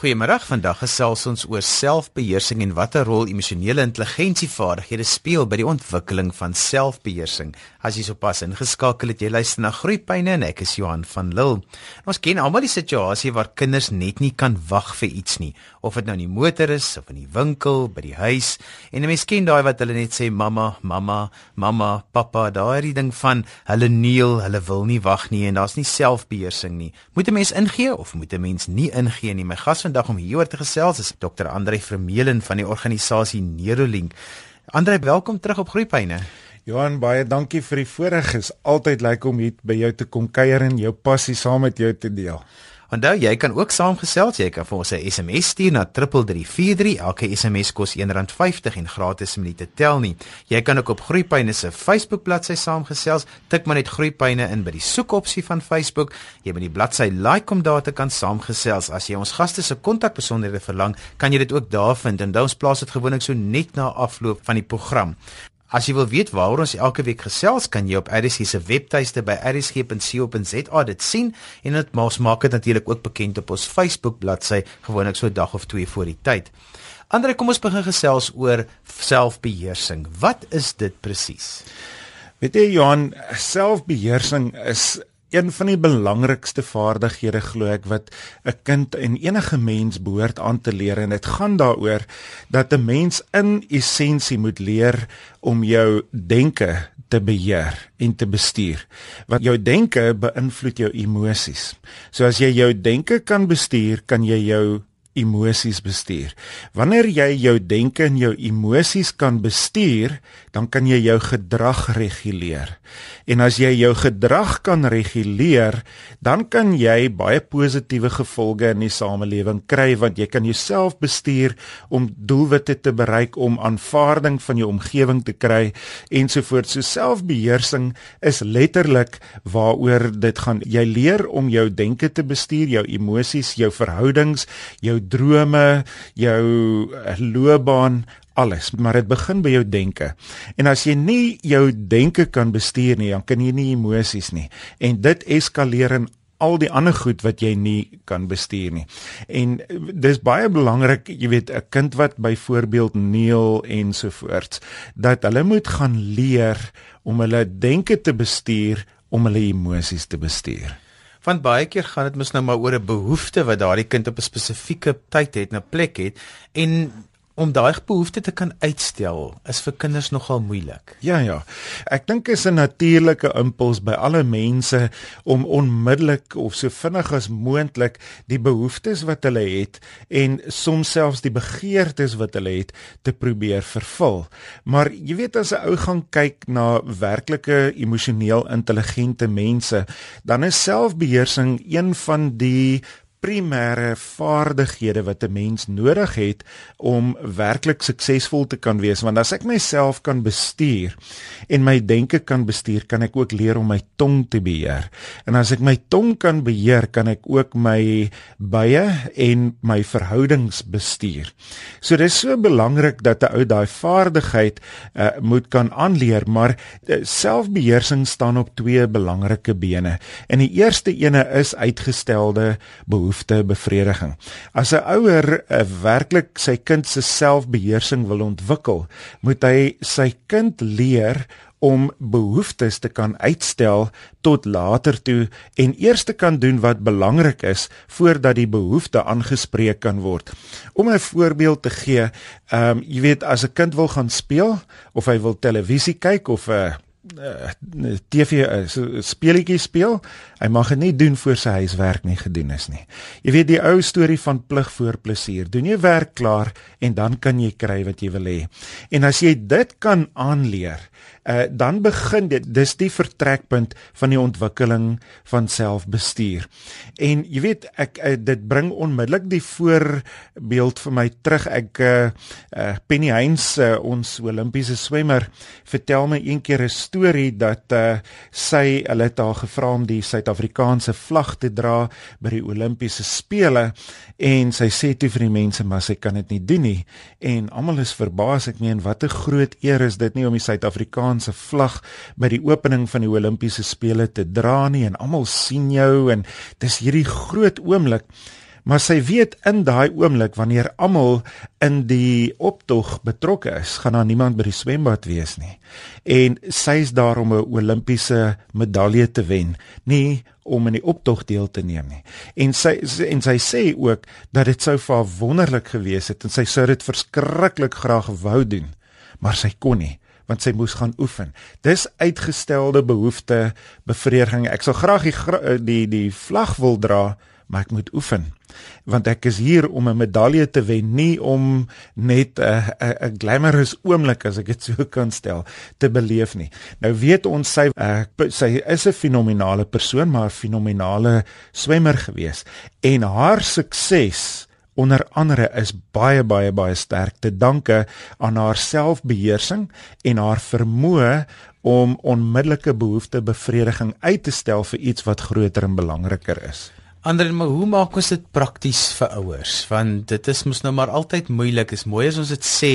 Goeiemôre. Vandag gesels ons oor selfbeheersing en watter rol emosionele intelligensievaardighede speel by die ontwikkeling van selfbeheersing. As jy sopas ingeskakel het, jy luister na Groeipyne en ek is Johan van Lille. Ons ken almal die situasie waar kinders net nie kan wag vir iets nie, of dit nou in die motor is of in die winkel, by die huis. En 'n mens ken daai wat hulle net sê mamma, mamma, mamma, pappa, daai ding van hulle neel, hulle wil nie wag nie en daar's nie selfbeheersing nie. Moet 'n mens ingee of moet 'n mens nie ingee nie? My gas vandag om hieroor te gesels is Dr. Andre Vermeulen van die organisasie Neurolink. Andre, welkom terug op Groepyne. Johan, baie dankie vir die voorreg. Is altyd lekker om hier by jou te kom kuier en jou passie saam met jou te deel. Onthou, jy kan ook saamgesels. Jy kan vir ons 'n SMS stuur na 3343. Elke SMS kos R1.50 en gratis minute tel nie. Jy kan ook op Groepyne se Facebook bladsy saamgesels. Tik maar net Groepyne in by die soekopsie van Facebook. Jy moet die bladsy like om daar te kan saamgesels. As jy ons gaste se kontakbesonderhede verlang, kan jy dit ook daar vind. En ons plaas dit gewoonlik so net na afloop van die program. As jy wil weet waaroor ons elke week gesels, kan jy op RSG se webtuiste by rsg.co.za dit sien en dit maak maak dit natuurlik ook bekend op ons Facebook bladsy gewoonlik so 'n dag of twee voor die tyd. Andre, kom ons begin gesels oor selfbeheersing. Wat is dit presies? Weet jy Johan, selfbeheersing is een van die belangrikste vaardighede glo ek wat 'n kind en enige mens behoort aan te leer en dit gaan daaroor dat 'n mens in essensie moet leer om jou denke te beheer en te bestuur. Want jou denke beïnvloed jou emosies. So as jy jou denke kan bestuur, kan jy jou emosies bestuur. Wanneer jy jou denke en jou emosies kan bestuur, dan kan jy jou gedrag reguleer. En as jy jou gedrag kan reguleer, dan kan jy baie positiewe gevolge in die samelewing kry want jy kan jouself bestuur om doelwitte te bereik, om aanvaarding van jou omgewing te kry ensovoorts. So selfbeheersing is letterlik waaroor dit gaan. Jy leer om jou denke te bestuur, jou emosies, jou verhoudings, jou drome, jou loopbaan alles, maar dit begin by jou denke. En as jy nie jou denke kan bestuur nie, dan kan jy nie emosies nie. En dit eskaleer in al die ander goed wat jy nie kan bestuur nie. En dis baie belangrik, jy weet, 'n kind wat byvoorbeeld neel ensovoorts, dat hulle moet gaan leer om hulle denke te bestuur om hulle emosies te bestuur. Want baie keer gaan dit mos nou maar oor 'n behoefte wat daardie kind op 'n spesifieke tyd het, 'n plek het en om daai behoefte te kan uitstel is vir kinders nogal moeilik. Ja ja. Ek dink is 'n natuurlike impuls by alle mense om onmiddellik of so vinnig as moontlik die behoeftes wat hulle het en soms selfs die begeertes wat hulle het te probeer vervul. Maar jy weet as 'n ou gaan kyk na werklike emosioneel intelligente mense, dan is selfbeheersing een van die primêre vaardighede wat 'n mens nodig het om werklik suksesvol te kan wees want as ek myself kan bestuur en my denke kan bestuur kan ek ook leer om my tong te beheer. En as ek my tong kan beheer kan ek ook my bye en my verhoudings bestuur. So dis so belangrik dat 'n ou daai vaardigheid uh, moet kan aanleer maar uh, selfbeheersing staan op twee belangrike bene. En die eerste ene is uitgestelde behoeftes behoeftebevrediging. As 'n ouer uh, werklik sy kind se selfbeheersing wil ontwikkel, moet hy sy kind leer om behoeftes te kan uitstel tot later toe en eers te kan doen wat belangrik is voordat die behoefte aangespreek kan word. Om 'n voorbeeld te gee, ehm um, jy weet as 'n kind wil gaan speel of hy wil televisie kyk of 'n uh, uh, TV uh, speletjie speel. Hy mag dit nie doen voor sy huiswerk nie gedoen is nie. Jy weet die ou storie van plig voor plesier. Doen jy werk klaar en dan kan jy kry wat jy wil hê. En as jy dit kan aanleer, uh, dan begin dit dis die vertrekpunt van die ontwikkeling van selfbestuur. En jy weet ek uh, dit bring onmiddellik die voorbeeld vir my terug. Ek uh, uh, Penny Heinz uh, ons Olimpiese swemmer vertel my eendag 'n storie dat uh, sy hulle het haar gevra om die Suid-Afrikaanse vlag te dra by die Olimpiese spele en sy sê toe vir die mense maar sy kan dit nie doen nie en almal is verbaas ek meen wat 'n groot eer is dit nie om die Suid-Afrikaanse Suid-Afrikaanse vlag by die opening van die Olimpiese spele te dra nie en almal sien jou en dis hierdie groot oomblik. maar sy weet in daai oomblik wanneer almal in die optog betrokke is, gaan daar niemand by die swembad wees nie. En sy is daar om 'n Olimpiese medalje te wen, nie om in die optog deel te neem nie. En sy en sy sê ook dat dit sou vir wonderlik gewees het en sy sou dit verskriklik graag wou doen, maar sy kon nie want sy moes gaan oefen. Dis uitgestelde behoefte bevrediging. Ek sal graag die die die vlag wil dra, maar ek moet oefen want ek is hier om 'n medalje te wen nie om net 'n 'n glamorous oomblik as ek dit so kan stel te beleef nie nou weet ons sy uh, sy is 'n fenominale persoon maar 'n fenominale swemmer gewees en haar sukses onder andere is baie baie baie sterk te danke aan haar selfbeheersing en haar vermoë om onmiddellike behoeftebevrediging uit te stel vir iets wat groter en belangriker is. Ander maar hoe maak ons dit prakties vir ouers? Want dit is mos nou maar altyd moeilik. Is mooi as ons dit sê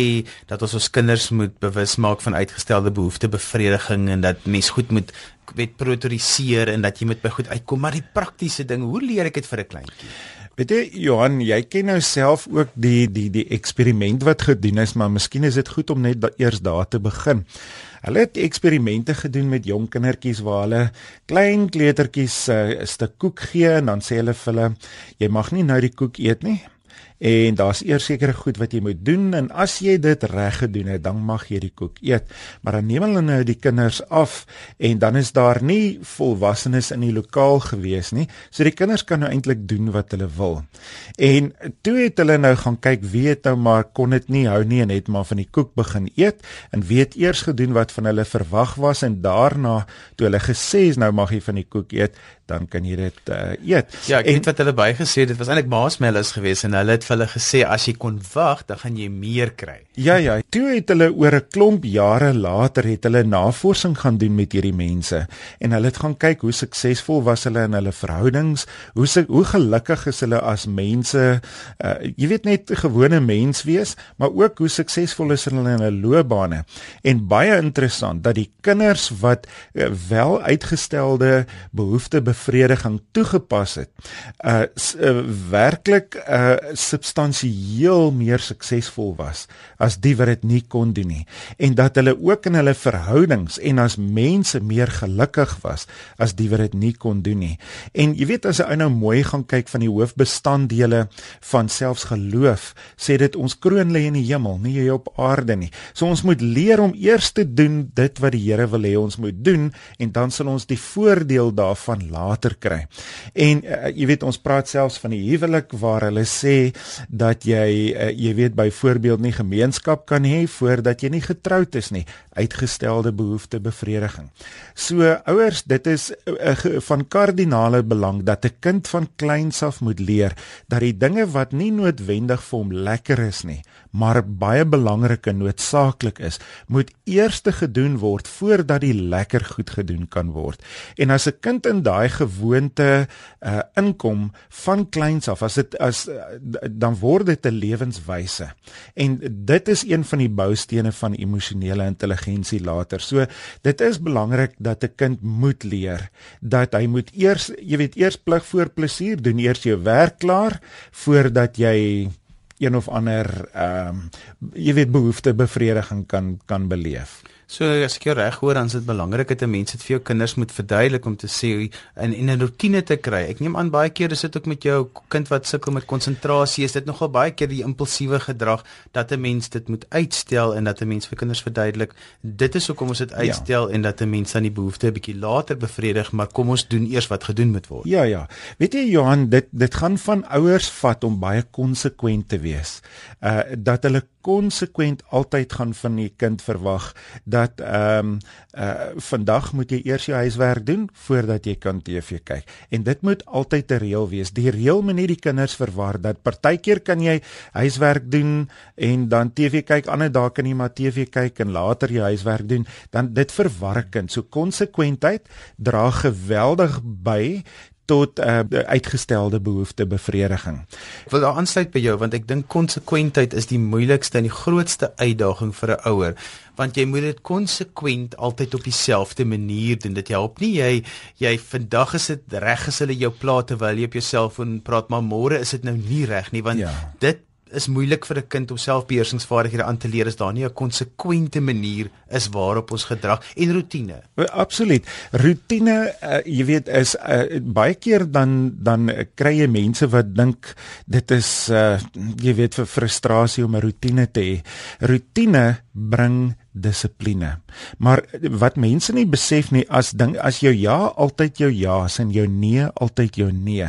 dat ons ons kinders moet bewus maak van uitgestelde behoeftebevrediging en dat mens goed moet weet prioritiseer en dat jy moet by goed uitkom, maar die praktiese ding, hoe leer ek dit vir 'n kleintjie? Weet jy Johan, jy ken nou self ook die die die eksperiment wat gedoen is, maar miskien is dit goed om net da eers daar te begin. Hulle het eksperimente gedoen met jong kindertjies waar hulle klein kleutertjies eh, 'n uh, stuk koek gee en dan sê hulle vir hulle jy mag nie nou die koek eet nie en daar's eers sekere goed wat jy moet doen en as jy dit reg gedoen het dan mag jy die koek eet. Maar dan neem hulle nou die kinders af en dan is daar nie volwassenes in die lokaal gewees nie. So die kinders kan nou eintlik doen wat hulle wil. En toe het hulle nou gaan kyk wie het nou maar kon dit nie hou nie en het maar van die koek begin eet en weet eers gedoen wat van hulle verwag was en daarna toe hulle gesê is nou mag jy van die koek eet dan kan jy dit uh, eet. Ja, ek en, weet wat hulle bygesê het, dit was eintlik maasmellis geweest en hulle het vir hulle gesê as jy kon wag, dan gaan jy meer kry. Ja ja, toe het hulle oor 'n klomp jare later het hulle navorsing gaan doen met hierdie mense. En hulle het gaan kyk hoe suksesvol was hulle in hulle verhoudings, hoe hoe gelukkig is hulle as mense, uh, jy weet net gewone mens wees, maar ook hoe suksesvol is hulle in hulle loopbane. En baie interessant dat die kinders wat uh, wel uitgestelde behoeftes bevrediging toegepas het, uh, uh werklik uh substansieel meer suksesvol was as die wat dit nie kon doen nie en dat hulle ook in hulle verhoudings en as mense meer gelukkig was as die wat dit nie kon doen nie. En jy weet as 'n ou nou mooi gaan kyk van die hoofbestanddele van selfs geloof, sê dit ons kroon lê in die hemel, nie hier op aarde nie. So ons moet leer om eers te doen dit wat die Here wil hê ons moet doen en dan sal ons die voordeel daarvan later kry. En uh, jy weet ons praat selfs van die huwelik waar hulle sê dat jy uh, jy weet byvoorbeeld nie gemeenskap kan hê voordat jy nie getroud is nie, uitgestelde behoefte bevrediging. So ouers, dit is uh, van kardinale belang dat 'n kind van kleins af moet leer dat die dinge wat nie noodwendig vir hom lekker is nie, maar baie belangrik en noodsaaklik is, moet eers gedoen word voordat die lekker goed gedoen kan word. En as 'n kind in daai gewoonte uh, inkom van kleins af, as dit as uh, dan word dit 'n lewenswyse. En dit is een van die boustene van emosionele intelligensie later. So dit is belangrik dat 'n kind moet leer dat hy moet eers, jy weet, eers plig voor plesier doen, eers jou werk klaar voordat jy een of ander ehm um, jy weet behoefte bevrediging kan kan beleef. So as ek jou reg hoor, dan is dit belangrik dat 'n mens dit vir jou kinders moet verduidelik om te sê in in 'n rotine te kry. Ek neem aan baie keer is dit ook met jou kind wat sukkel met konsentrasie, is dit nogal baie keer die impulsiewe gedrag dat 'n mens dit moet uitstel en dat 'n mens vir kinders verduidelik dit is hoekom ons dit ja. uitstel ja. en dat 'n mens dan die behoefte 'n bietjie later bevredig, maar kom ons doen eers wat gedoen moet word. Ja ja. Weet jy Johan, dit dit gaan van ouers vat om baie konsekwent te wees. Uh dat hulle konsekwent altyd gaan van die kind verwag dat ehm um, uh vandag moet jy eers jou huiswerk doen voordat jy kan TV kyk. En dit moet altyd 'n reël wees. Die reël moet nie die kinders verwar dat partykeer kan jy huiswerk doen en dan TV kyk, ander dae kan jy maar TV kyk en later jou huiswerk doen. Dan dit verwar kind. So konsekwentheid dra geweldig by tot uh, uitgestelde behoeftebevrediging. Ek wil daar aansluit by jou want ek dink konsekwentheid is die moeilikste en die grootste uitdaging vir 'n ouer want jy moet dit konsekwent altyd op dieselfde manier doen. Dit help nie jy jy vandag is dit reg as hulle jou pla terwyl jy op jou selfoon praat maar môre is dit nou nie reg nie want ja. dit is moeilik vir 'n kind om selfbeheersingsvaardighede aan te leer as daar nie 'n konsekwente manier is waarop ons gedrag en rotine. Absoluut. Rotine, uh, jy weet, is uh, baie keer dan dan kry jy mense wat dink dit is uh, jy weet vir frustrasie om 'n rotine te hê. Rotine bring dissipline. Maar wat mense nie besef nie as ding as jou ja altyd jou ja is en jou nee altyd jou nee,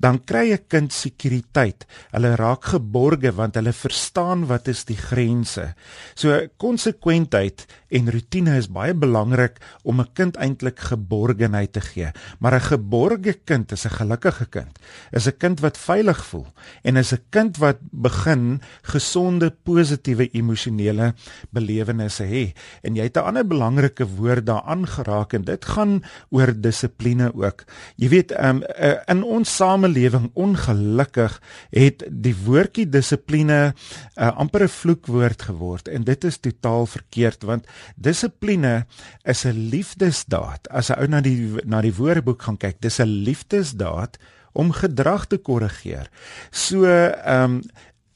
dan kry 'n kind sekuriteit. Hulle raak geborge want hulle verstaan wat is die grense. So konsekwentheid en rotine is baie belangrik om 'n kind eintlik geborgenheid te gee. Maar 'n geborge kind is 'n gelukkige kind. Is 'n kind wat veilig voel en is 'n kind wat begin gesonde positiewe emosionele belewennisse hê. En jy het 'n ander belangrike woord daaraan geraak en dit gaan oor dissipline ook. Jy weet, um, in ons samelewing ongelukkig het die woordjie dissipline uh, amper 'n vloekwoord geword en dit is totaal verkeerd want dissipline is 'n liefdesdaad. As 'n ou na die na die woordeboek gaan kyk, dis 'n liefdesdaad om gedrag te korrigeer. So, ehm um,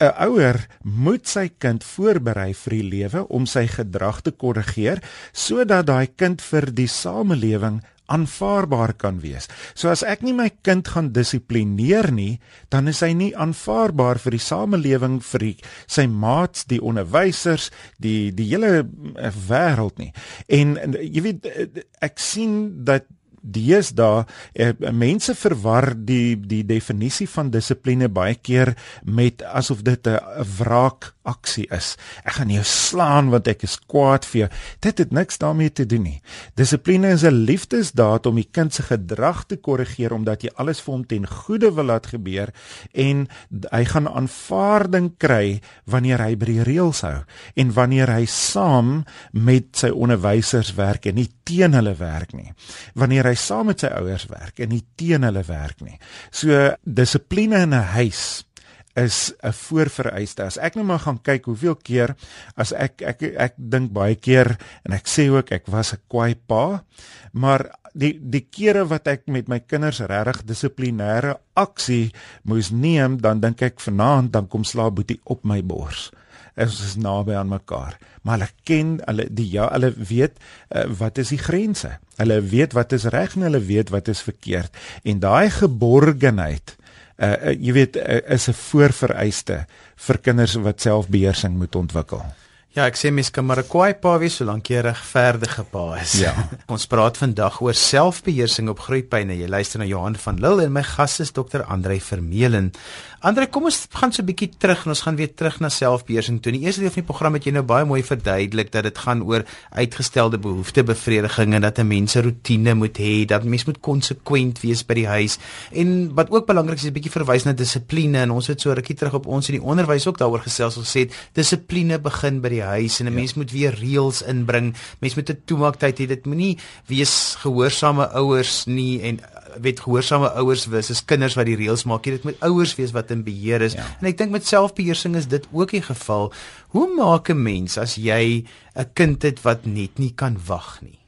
'n ouer moet sy kind voorberei vir die lewe om sy gedrag te korrigeer sodat daai kind vir die samelewing aanvaarbaar kan wees. So as ek nie my kind gaan dissiplineer nie, dan is hy nie aanvaarbaar vir die samelewing, vir die, sy maats, die onderwysers, die die hele uh, wêreld nie. En, jy weet ek sien dat deesdae eh, mense verwar die die definisie van dissipline baie keer met asof dit 'n wraak aksie is. Ek gaan jou slaan want ek is kwaad vir jou. Dit het niks daarmee te doen nie. Dissipline is 'n liefdesdaad om die kind se gedrag te korrigeer omdat jy alles vir hom ten goeie wil laat gebeur en hy gaan aanvaarding kry wanneer hy by die reëls hou en wanneer hy saam met sy onderwysers werk en nie teen hulle werk nie. Wanneer hy saam met sy ouers werk en nie teen hulle werk nie. So dissipline in 'n huis is 'n voorvereiste. As ek nou maar gaan kyk hoeveel keer as ek ek ek, ek dink baie keer en ek sê ook ek was 'n kwaai pa, maar die die kere wat ek met my kinders regtig dissiplinêre aksie moes neem, dan dink ek vanaand dan kom slaap boetie op my bors. Ons is naby aan mekaar, maar hulle ken hulle die ja, hulle weet uh, wat is die grense. Hulle weet wat is reg en hulle weet wat is verkeerd. En daai geborgenheid uh, uh jy weet uh, is 'n voorvereiste vir kinders wat selfbeheersing moet ontwikkel. Ja, ek sê mens kan maar 'n kwaai pa wees solank jy 'n regverdige pa is. Ja. Ons praat vandag oor selfbeheersing op groeipyne. Jy luister na Johan van Lille en my gas is Dr. Andrei Vermeulen. Andrei, kom ons gaan so 'n bietjie terug en ons gaan weer terug na selfbeheersing toe. In die eerste deel van die program het jy nou baie mooi verduidelik dat dit gaan oor uitgestelde behoeftebevrediging en dat 'n mens 'n rotine moet hê, dat mens moet konsekwent wees by die huis. En wat ook belangrik is, is 'n bietjie verwys na dissipline en ons het so rukkie terug op ons in die onderwys ook daaroor gesels gesê dissipline begin by die huis en 'n ja. mens moet weer reëls inbring. Mens moet 'n toemaaktyd hê. Dit moenie wees gehoorsame ouers nie en weet gehoorsame ouers wees as kinders wat die reëls maak. Dit moet ouers wees wat in beheer is. Ja. En ek dink met selfbeheersing is dit ook die geval. Hoe maak 'n mens as jy 'n kind het wat net nie kan wag nie?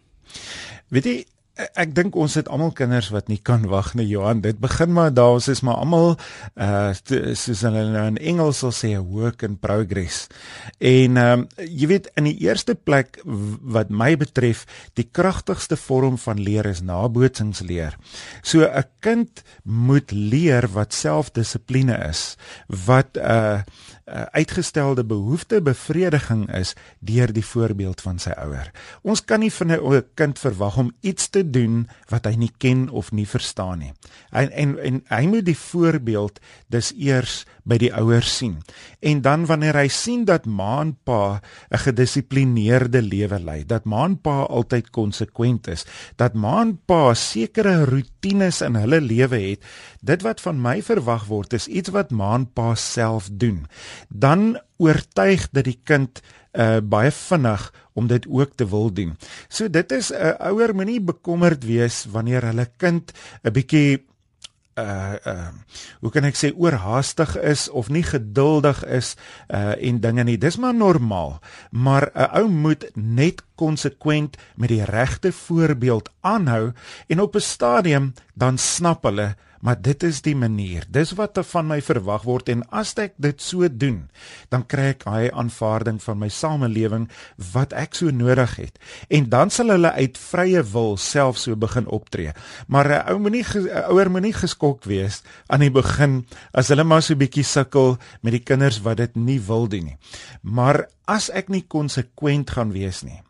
Weet jy ek dink ons het almal kinders wat nie kan wag nie Johan. Dit begin maar daar ons is maar almal uh soos hulle nou in Engels sal sê a work in progress. En um, jy weet in die eerste plek wat my betref die kragtigste vorm van leer is nabotsingsleer so 'n kind moet leer wat selfdissipline is wat 'n uh, uh, uitgestelde behoeftebevrediging is deur die voorbeeld van sy ouer. Ons kan nie van 'n kind verwag om iets te doen wat hy nie ken of nie verstaan nie. En en, en hy moet die voorbeeld dus eers by die ouers sien. En dan wanneer hy sien dat ma en pa 'n gedissiplineerde lewe lei, dat ma en pa altyd konsekwent is, dat ma en pa sekere rotines in hulle lewe het, dit wat van my verwag word is iets wat ma en pa self doen dan oortuig dat die kind uh baie vinnig om dit ook te wil doen. So dit is 'n uh, ouer moenie bekommerd wees wanneer hulle kind 'n bietjie uh uh hoe kan ek sê oorhaastig is of nie geduldig is uh en dinge nie. Dis maar normaal. Maar 'n ou moet net konsekwent met die regte voorbeeld aanhou en op 'n stadium dan snap hulle maar dit is die manier. Dis wat van my verwag word en as ek dit so doen, dan kry ek hy aanvaarding van my samelewing wat ek so nodig het. En dan sal hulle uit vrye wil self so begin optree. Maar 'n ou moenie ouer moenie geskok wees aan die begin as hulle maar so bietjie sukkel met die kinders wat dit nie wil doen nie. Maar as ek nie konsekwent gaan wees nie,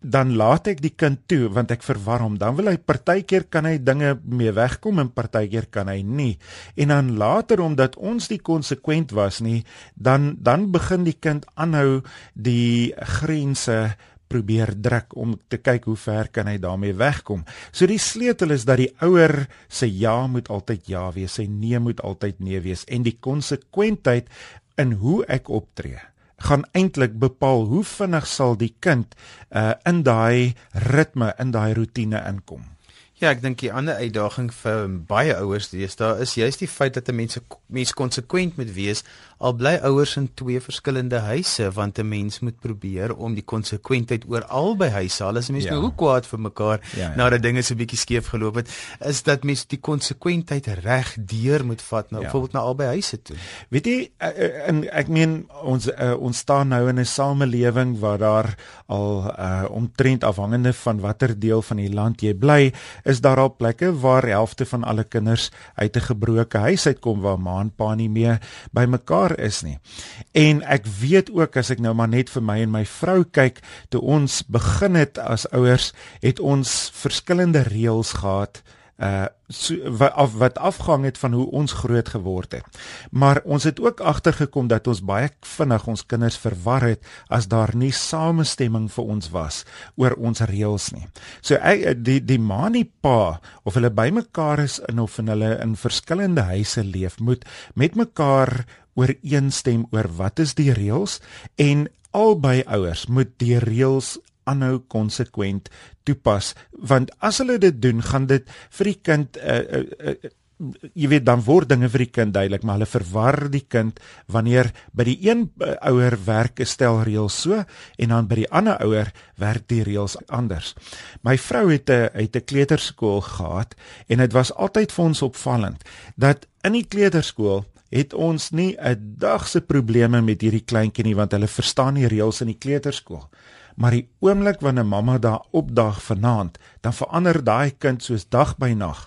dan laat ek die kind toe want ek verwar hom. Dan wil hy partykeer kan hy dinge mee wegkom en partykeer kan hy nie. En dan later omdat ons die konsekwent was nie, dan dan begin die kind aanhou die grense probeer druk om te kyk hoe ver kan hy daarmee wegkom. So die sleutel is dat die ouer se ja moet altyd ja wees, sy nee moet altyd nee wees en die konsekwentheid in hoe ek optree gaan eintlik bepaal hoe vinnig sal die kind uh in daai ritme, in daai rotine inkom. Ja, ek dink die ander uitdaging vir baie ouers deesdae is juist die feit dat 'n mens mens konsekwent moet wees al bly ouers in twee verskillende huise want 'n mens moet probeer om die konsekwentheid oor albei huise al is mense ja. nou hoe kwaad vir mekaar ja, ja. nadat dinge so bietjie skeef geloop het is dat mens die konsekwentheid reg deur moet vat nou ja. byvoorbeeld na albei huise toe. Weet jy en eh, eh, ek meen ons uh, ons staan nou in 'n samelewing waar daar al uh, omtrent afhangende van watter deel van die land jy bly is daar al plekke waar helfte van alle kinders uit 'n gebroke huis uitkom waar ma en pa nie meer by mekaar is nie. En ek weet ook as ek nou maar net vir my en my vrou kyk, toe ons begin het as ouers, het ons verskillende reëls gehad uh so, wat af wat afgehang het van hoe ons groot geword het. Maar ons het ook agtergekom dat ons baie vinnig ons kinders verwar het as daar nie samestemming vir ons was oor ons reëls nie. So ek die die ma en pa of hulle bymekaar is in of in hulle in verskillende huise leef, moet met mekaar ooreenstem oor wat is die reëls en albei ouers moet die reëls aanhou konsekwent toepas want as hulle dit doen gaan dit vir die kind uh, uh, uh, jy weet dan word dinge vir die kind duidelik maar hulle verwar die kind wanneer by die een ouer werk 'n stel reëls so en dan by die ander ouer werk die reëls anders. My vrou het 'n het 'n kleuterskool gehad en dit was altyd vir ons opvallend dat in die kleuterskool het ons nie 'n dag se probleme met hierdie kleintjie nie want hulle verstaan die reëls in die kleuterskool. Maar die oomblik wanneer mamma daar opdag vanaand, dan verander daai kind soos dag by nag.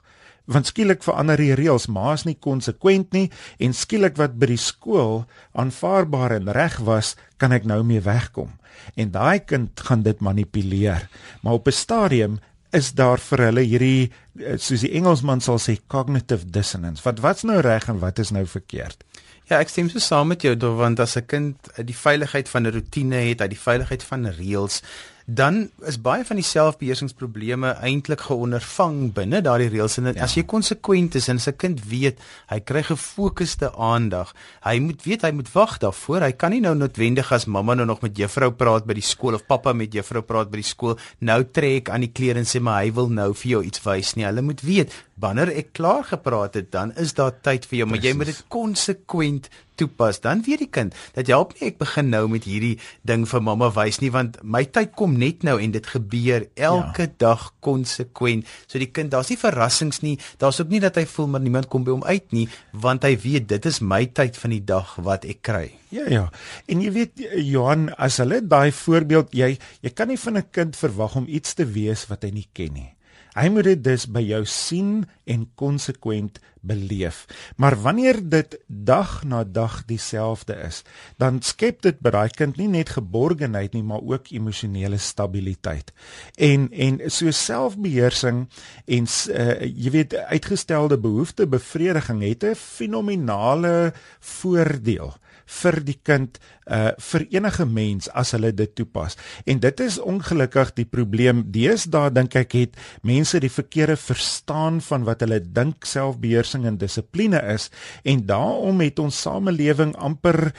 Want skielik verander die reëls, ma's nie konsekwent nie en skielik wat by die skool aanvaarbaar en reg was, kan ek nou mee wegkom. En daai kind gaan dit manipuleer. Maar op 'n stadium is daar vir hulle hierdie eh, soos die Engelsman sal sê cognitive dissonance. Wat wat's nou reg en wat is nou verkeerd? Ja, ek stem so saam met jou, want as 'n kind die veiligheid van 'n rotine het, hy die veiligheid van reëls, dan is baie van die selfbeheersingsprobleme eintlik geondervang binne daardie reëls en ja. as jy konsekwent is en 'n kind weet hy kry gefokusde aandag hy moet weet hy moet wag daarvoor hy kan nie nou noodwendig as mamma nou nog met juffrou praat by die skool of pappa met juffrou praat by die skool nou trek aan die klere en sê maar hy wil nou vir jou iets wys nie hulle moet weet wanneer ek klaar gepraat het dan is daar tyd vir jou Precies. maar jy moet dit konsekwent toepas, dan weet die kind dat help nie ek begin nou met hierdie ding vir mamma wys nie want my tyd kom net nou en dit gebeur elke ja. dag konsekwent. So die kind, daar's nie verrassings nie. Daar's ook nie dat hy voel maar niemand kom by hom uit nie want hy weet dit is my tyd van die dag wat ek kry. Ja ja. En jy weet Johan, as hulle daai voorbeeld jy jy kan nie van 'n kind verwag om iets te wees wat hy nie ken nie. Hy moet dit dus by jou sien en konsekwent beleef. Maar wanneer dit dag na dag dieselfde is, dan skep dit by daai kind nie net geborgenheid nie, maar ook emosionele stabiliteit. En en so selfbeheersing en uh, jy weet uitgestelde behoeftebevrediging het 'n fenominale voordeel vir die kind uh vir enige mens as hulle dit toepas. En dit is ongelukkig die probleem. Deesdae dink ek het mense die verkeerde verstaan van wat hulle dink selfbeheersing en dissipline is en daarom het ons samelewing amper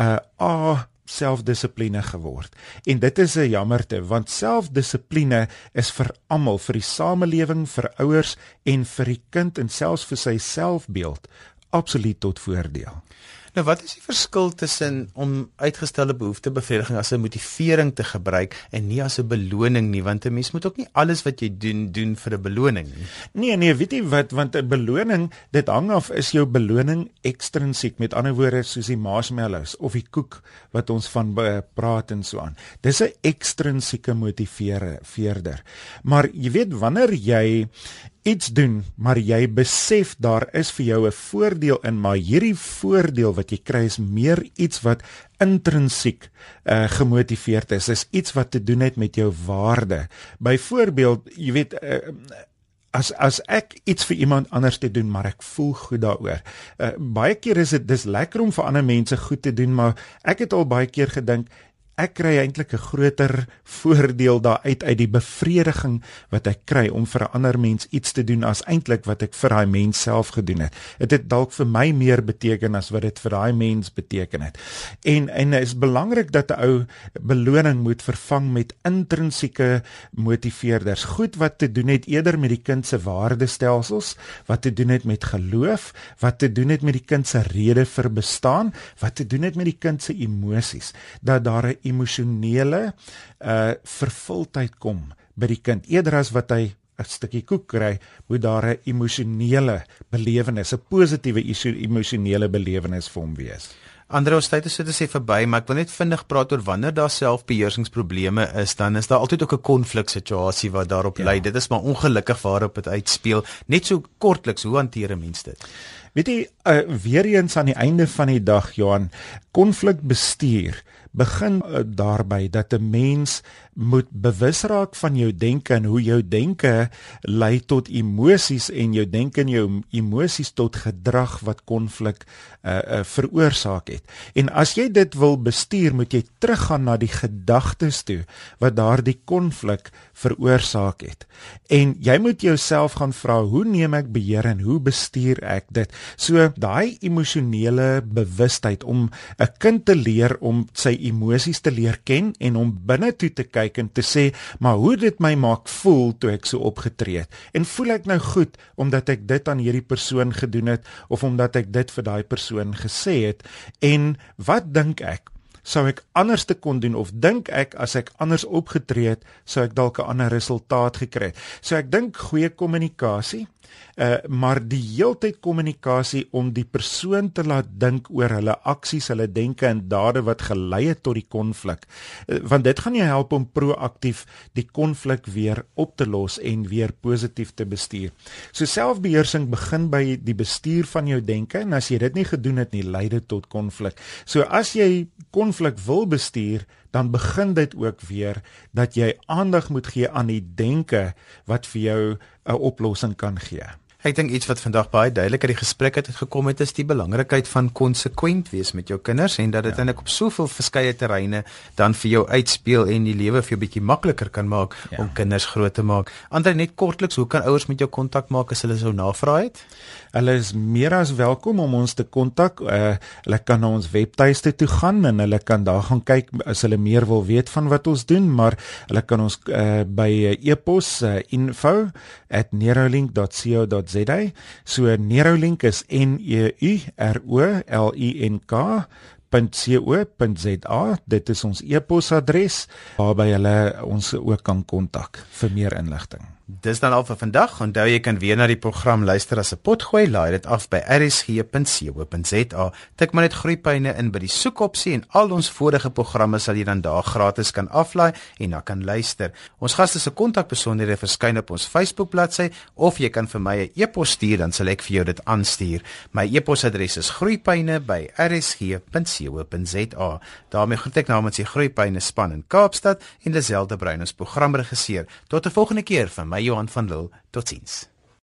uh a selfdissipline geword. En dit is 'n jammerte want selfdissipline is vir almal, vir die samelewing, vir ouers en vir die kind en selfs vir sy selfbeeld absoluut tot voordeel. Nou wat is die verskil tussen om uitgestelde behoeftebevrediging as 'n motivering te gebruik en nie as 'n beloning nie want 'n mens moet ook nie alles wat jy doen doen vir 'n beloning nie. Nee nee, weet jy wat want 'n beloning dit hang af is jou beloning ekstrinsiek met ander woorde soos die marshmallows of die koek wat ons van praat en so aan. Dis 'n ekstrinsieke motiveerder. Maar jy weet wanneer jy iets doen, maar jy besef daar is vir jou 'n voordeel in, maar hierdie voordeel wat jy kry is meer iets wat intrinsiek uh, gemotiveerd is. Is iets wat te doen het met jou waarde. Byvoorbeeld, jy weet uh, as as ek iets vir iemand anders te doen maar ek voel goed daaroor. Uh, baie keer is dit dis lekker om vir ander mense goed te doen maar ek het al baie keer gedink ek kry eintlik 'n groter voordeel daaruit uit die bevrediging wat ek kry om vir 'n ander mens iets te doen as eintlik wat ek vir daai mens self gedoen het. Dit het dalk vir my meer beteken as wat dit vir daai mens beteken het. En en is belangrik dat 'n ou beloning moet vervang met intrinsieke motiveerders. Goed wat te doen het eerder met die kind se waardestelsels, wat te doen het met geloof, wat te doen het met die kind se rede vir bestaan, wat te doen het met die kind se emosies. Dat daar 'n emosionele uh vervulling kom by die kind eerder as wat hy 'n stukkie koek kry, moet daar 'n emosionele belewenis, 'n positiewe emosionele belewenis vir hom wees. Andre ons tyd is so te sê verby, maar ek wil net vinnig praat oor wanneer daar selfbeheersingsprobleme is, dan is daar altyd ook 'n konfliksituasie wat daarop ja. lei. Dit is maar ongelukkig waarop dit uitspeel. Net so kortliks, hoe hanteer 'n mens dit? Weet jy, uh, weer eens aan die einde van die dag, Johan, konflikbestuur begin uh, daarby dat 'n mens moet bewus raak van jou denke en hoe jou denke lei tot emosies en jou denke en jou emosies tot gedrag wat konflik uh, uh, veroorsaak het. En as jy dit wil bestuur, moet jy teruggaan na die gedagtes toe wat daardie konflik veroorsaak het. En jy moet jouself gaan vra, hoe neem ek beheer en hoe bestuur ek dit? So daai emosionele bewustheid om 'n kind te leer om sy emosies te leer ken en om binne toe te kyk en te sê, maar hoe dit my maak voel toe ek so opgetree het? En voel ek nou goed omdat ek dit aan hierdie persoon gedoen het of omdat ek dit vir daai persoon gesê het? En wat dink ek? sou ek anders te kon doen of dink ek as ek anders opgetree het sou ek dalk 'n ander resultaat gekry het. So ek dink goeie kommunikasie uh, maar die heeltyd kommunikasie om die persoon te laat dink oor hulle aksies, hulle denke en dade wat gelei het tot die konflik. Uh, want dit gaan jou help om proaktief die konflik weer op te los en weer positief te bestuur. So selfbeheersing begin by die bestuur van jou denke en as jy dit nie gedoen het nie, lei dit tot konflik. So as jy konflik wil bestuur, dan begin dit ook weer dat jy aandag moet gee aan die denke wat vir jou 'n oplossing kan gee. Ek dink iets wat vandag baie duidelik uit die gesprek het gekom het is die belangrikheid van konsekwent wees met jou kinders en dat dit ja. eintlik op soveel verskeie terreine dan vir jou uitspeel en die lewe vir jou bietjie makliker kan maak ja. om kinders groot te maak. Andre net kortliks, hoe kan ouers met jou kontak maak as hulle sou navra het? Hulle is meer as welkom om ons te kontak. Uh, hulle kan na ons webtuiste toe gaan en hulle kan daar gaan kyk as hulle meer wil weet van wat ons doen, maar hulle kan ons uh, by e-pos uh, info@nerolink.co.za www.neurolink.co.za. So Neurolink is N E U R O L I N K .co.za dit is ons e-posadres waarby hulle ons ook kan kontak vir meer inligting. Dis dan al vir vandag. Onthou jy kan weer na die program luister as 'n potgooi. Laai dit af by rsg.co.za. Tik maar net groeipyne in by die soekopsie en al ons vorige programme sal jy dan daar gratis kan aflaai en dan kan luister. Ons gaste se kontakbesonderhede verskyn op ons Facebook bladsy of jy kan vir my 'n e-pos stuur dan sal ek vir jou dit aanstuur. My e-posadres is groeipyne@rsg.co.za. daarmee groet ek namens die groeipyne span in Kaapstad en Liselde Bruin ons programregisseur. Tot 'n volgende keer van my Johan van Lille. Totsiens.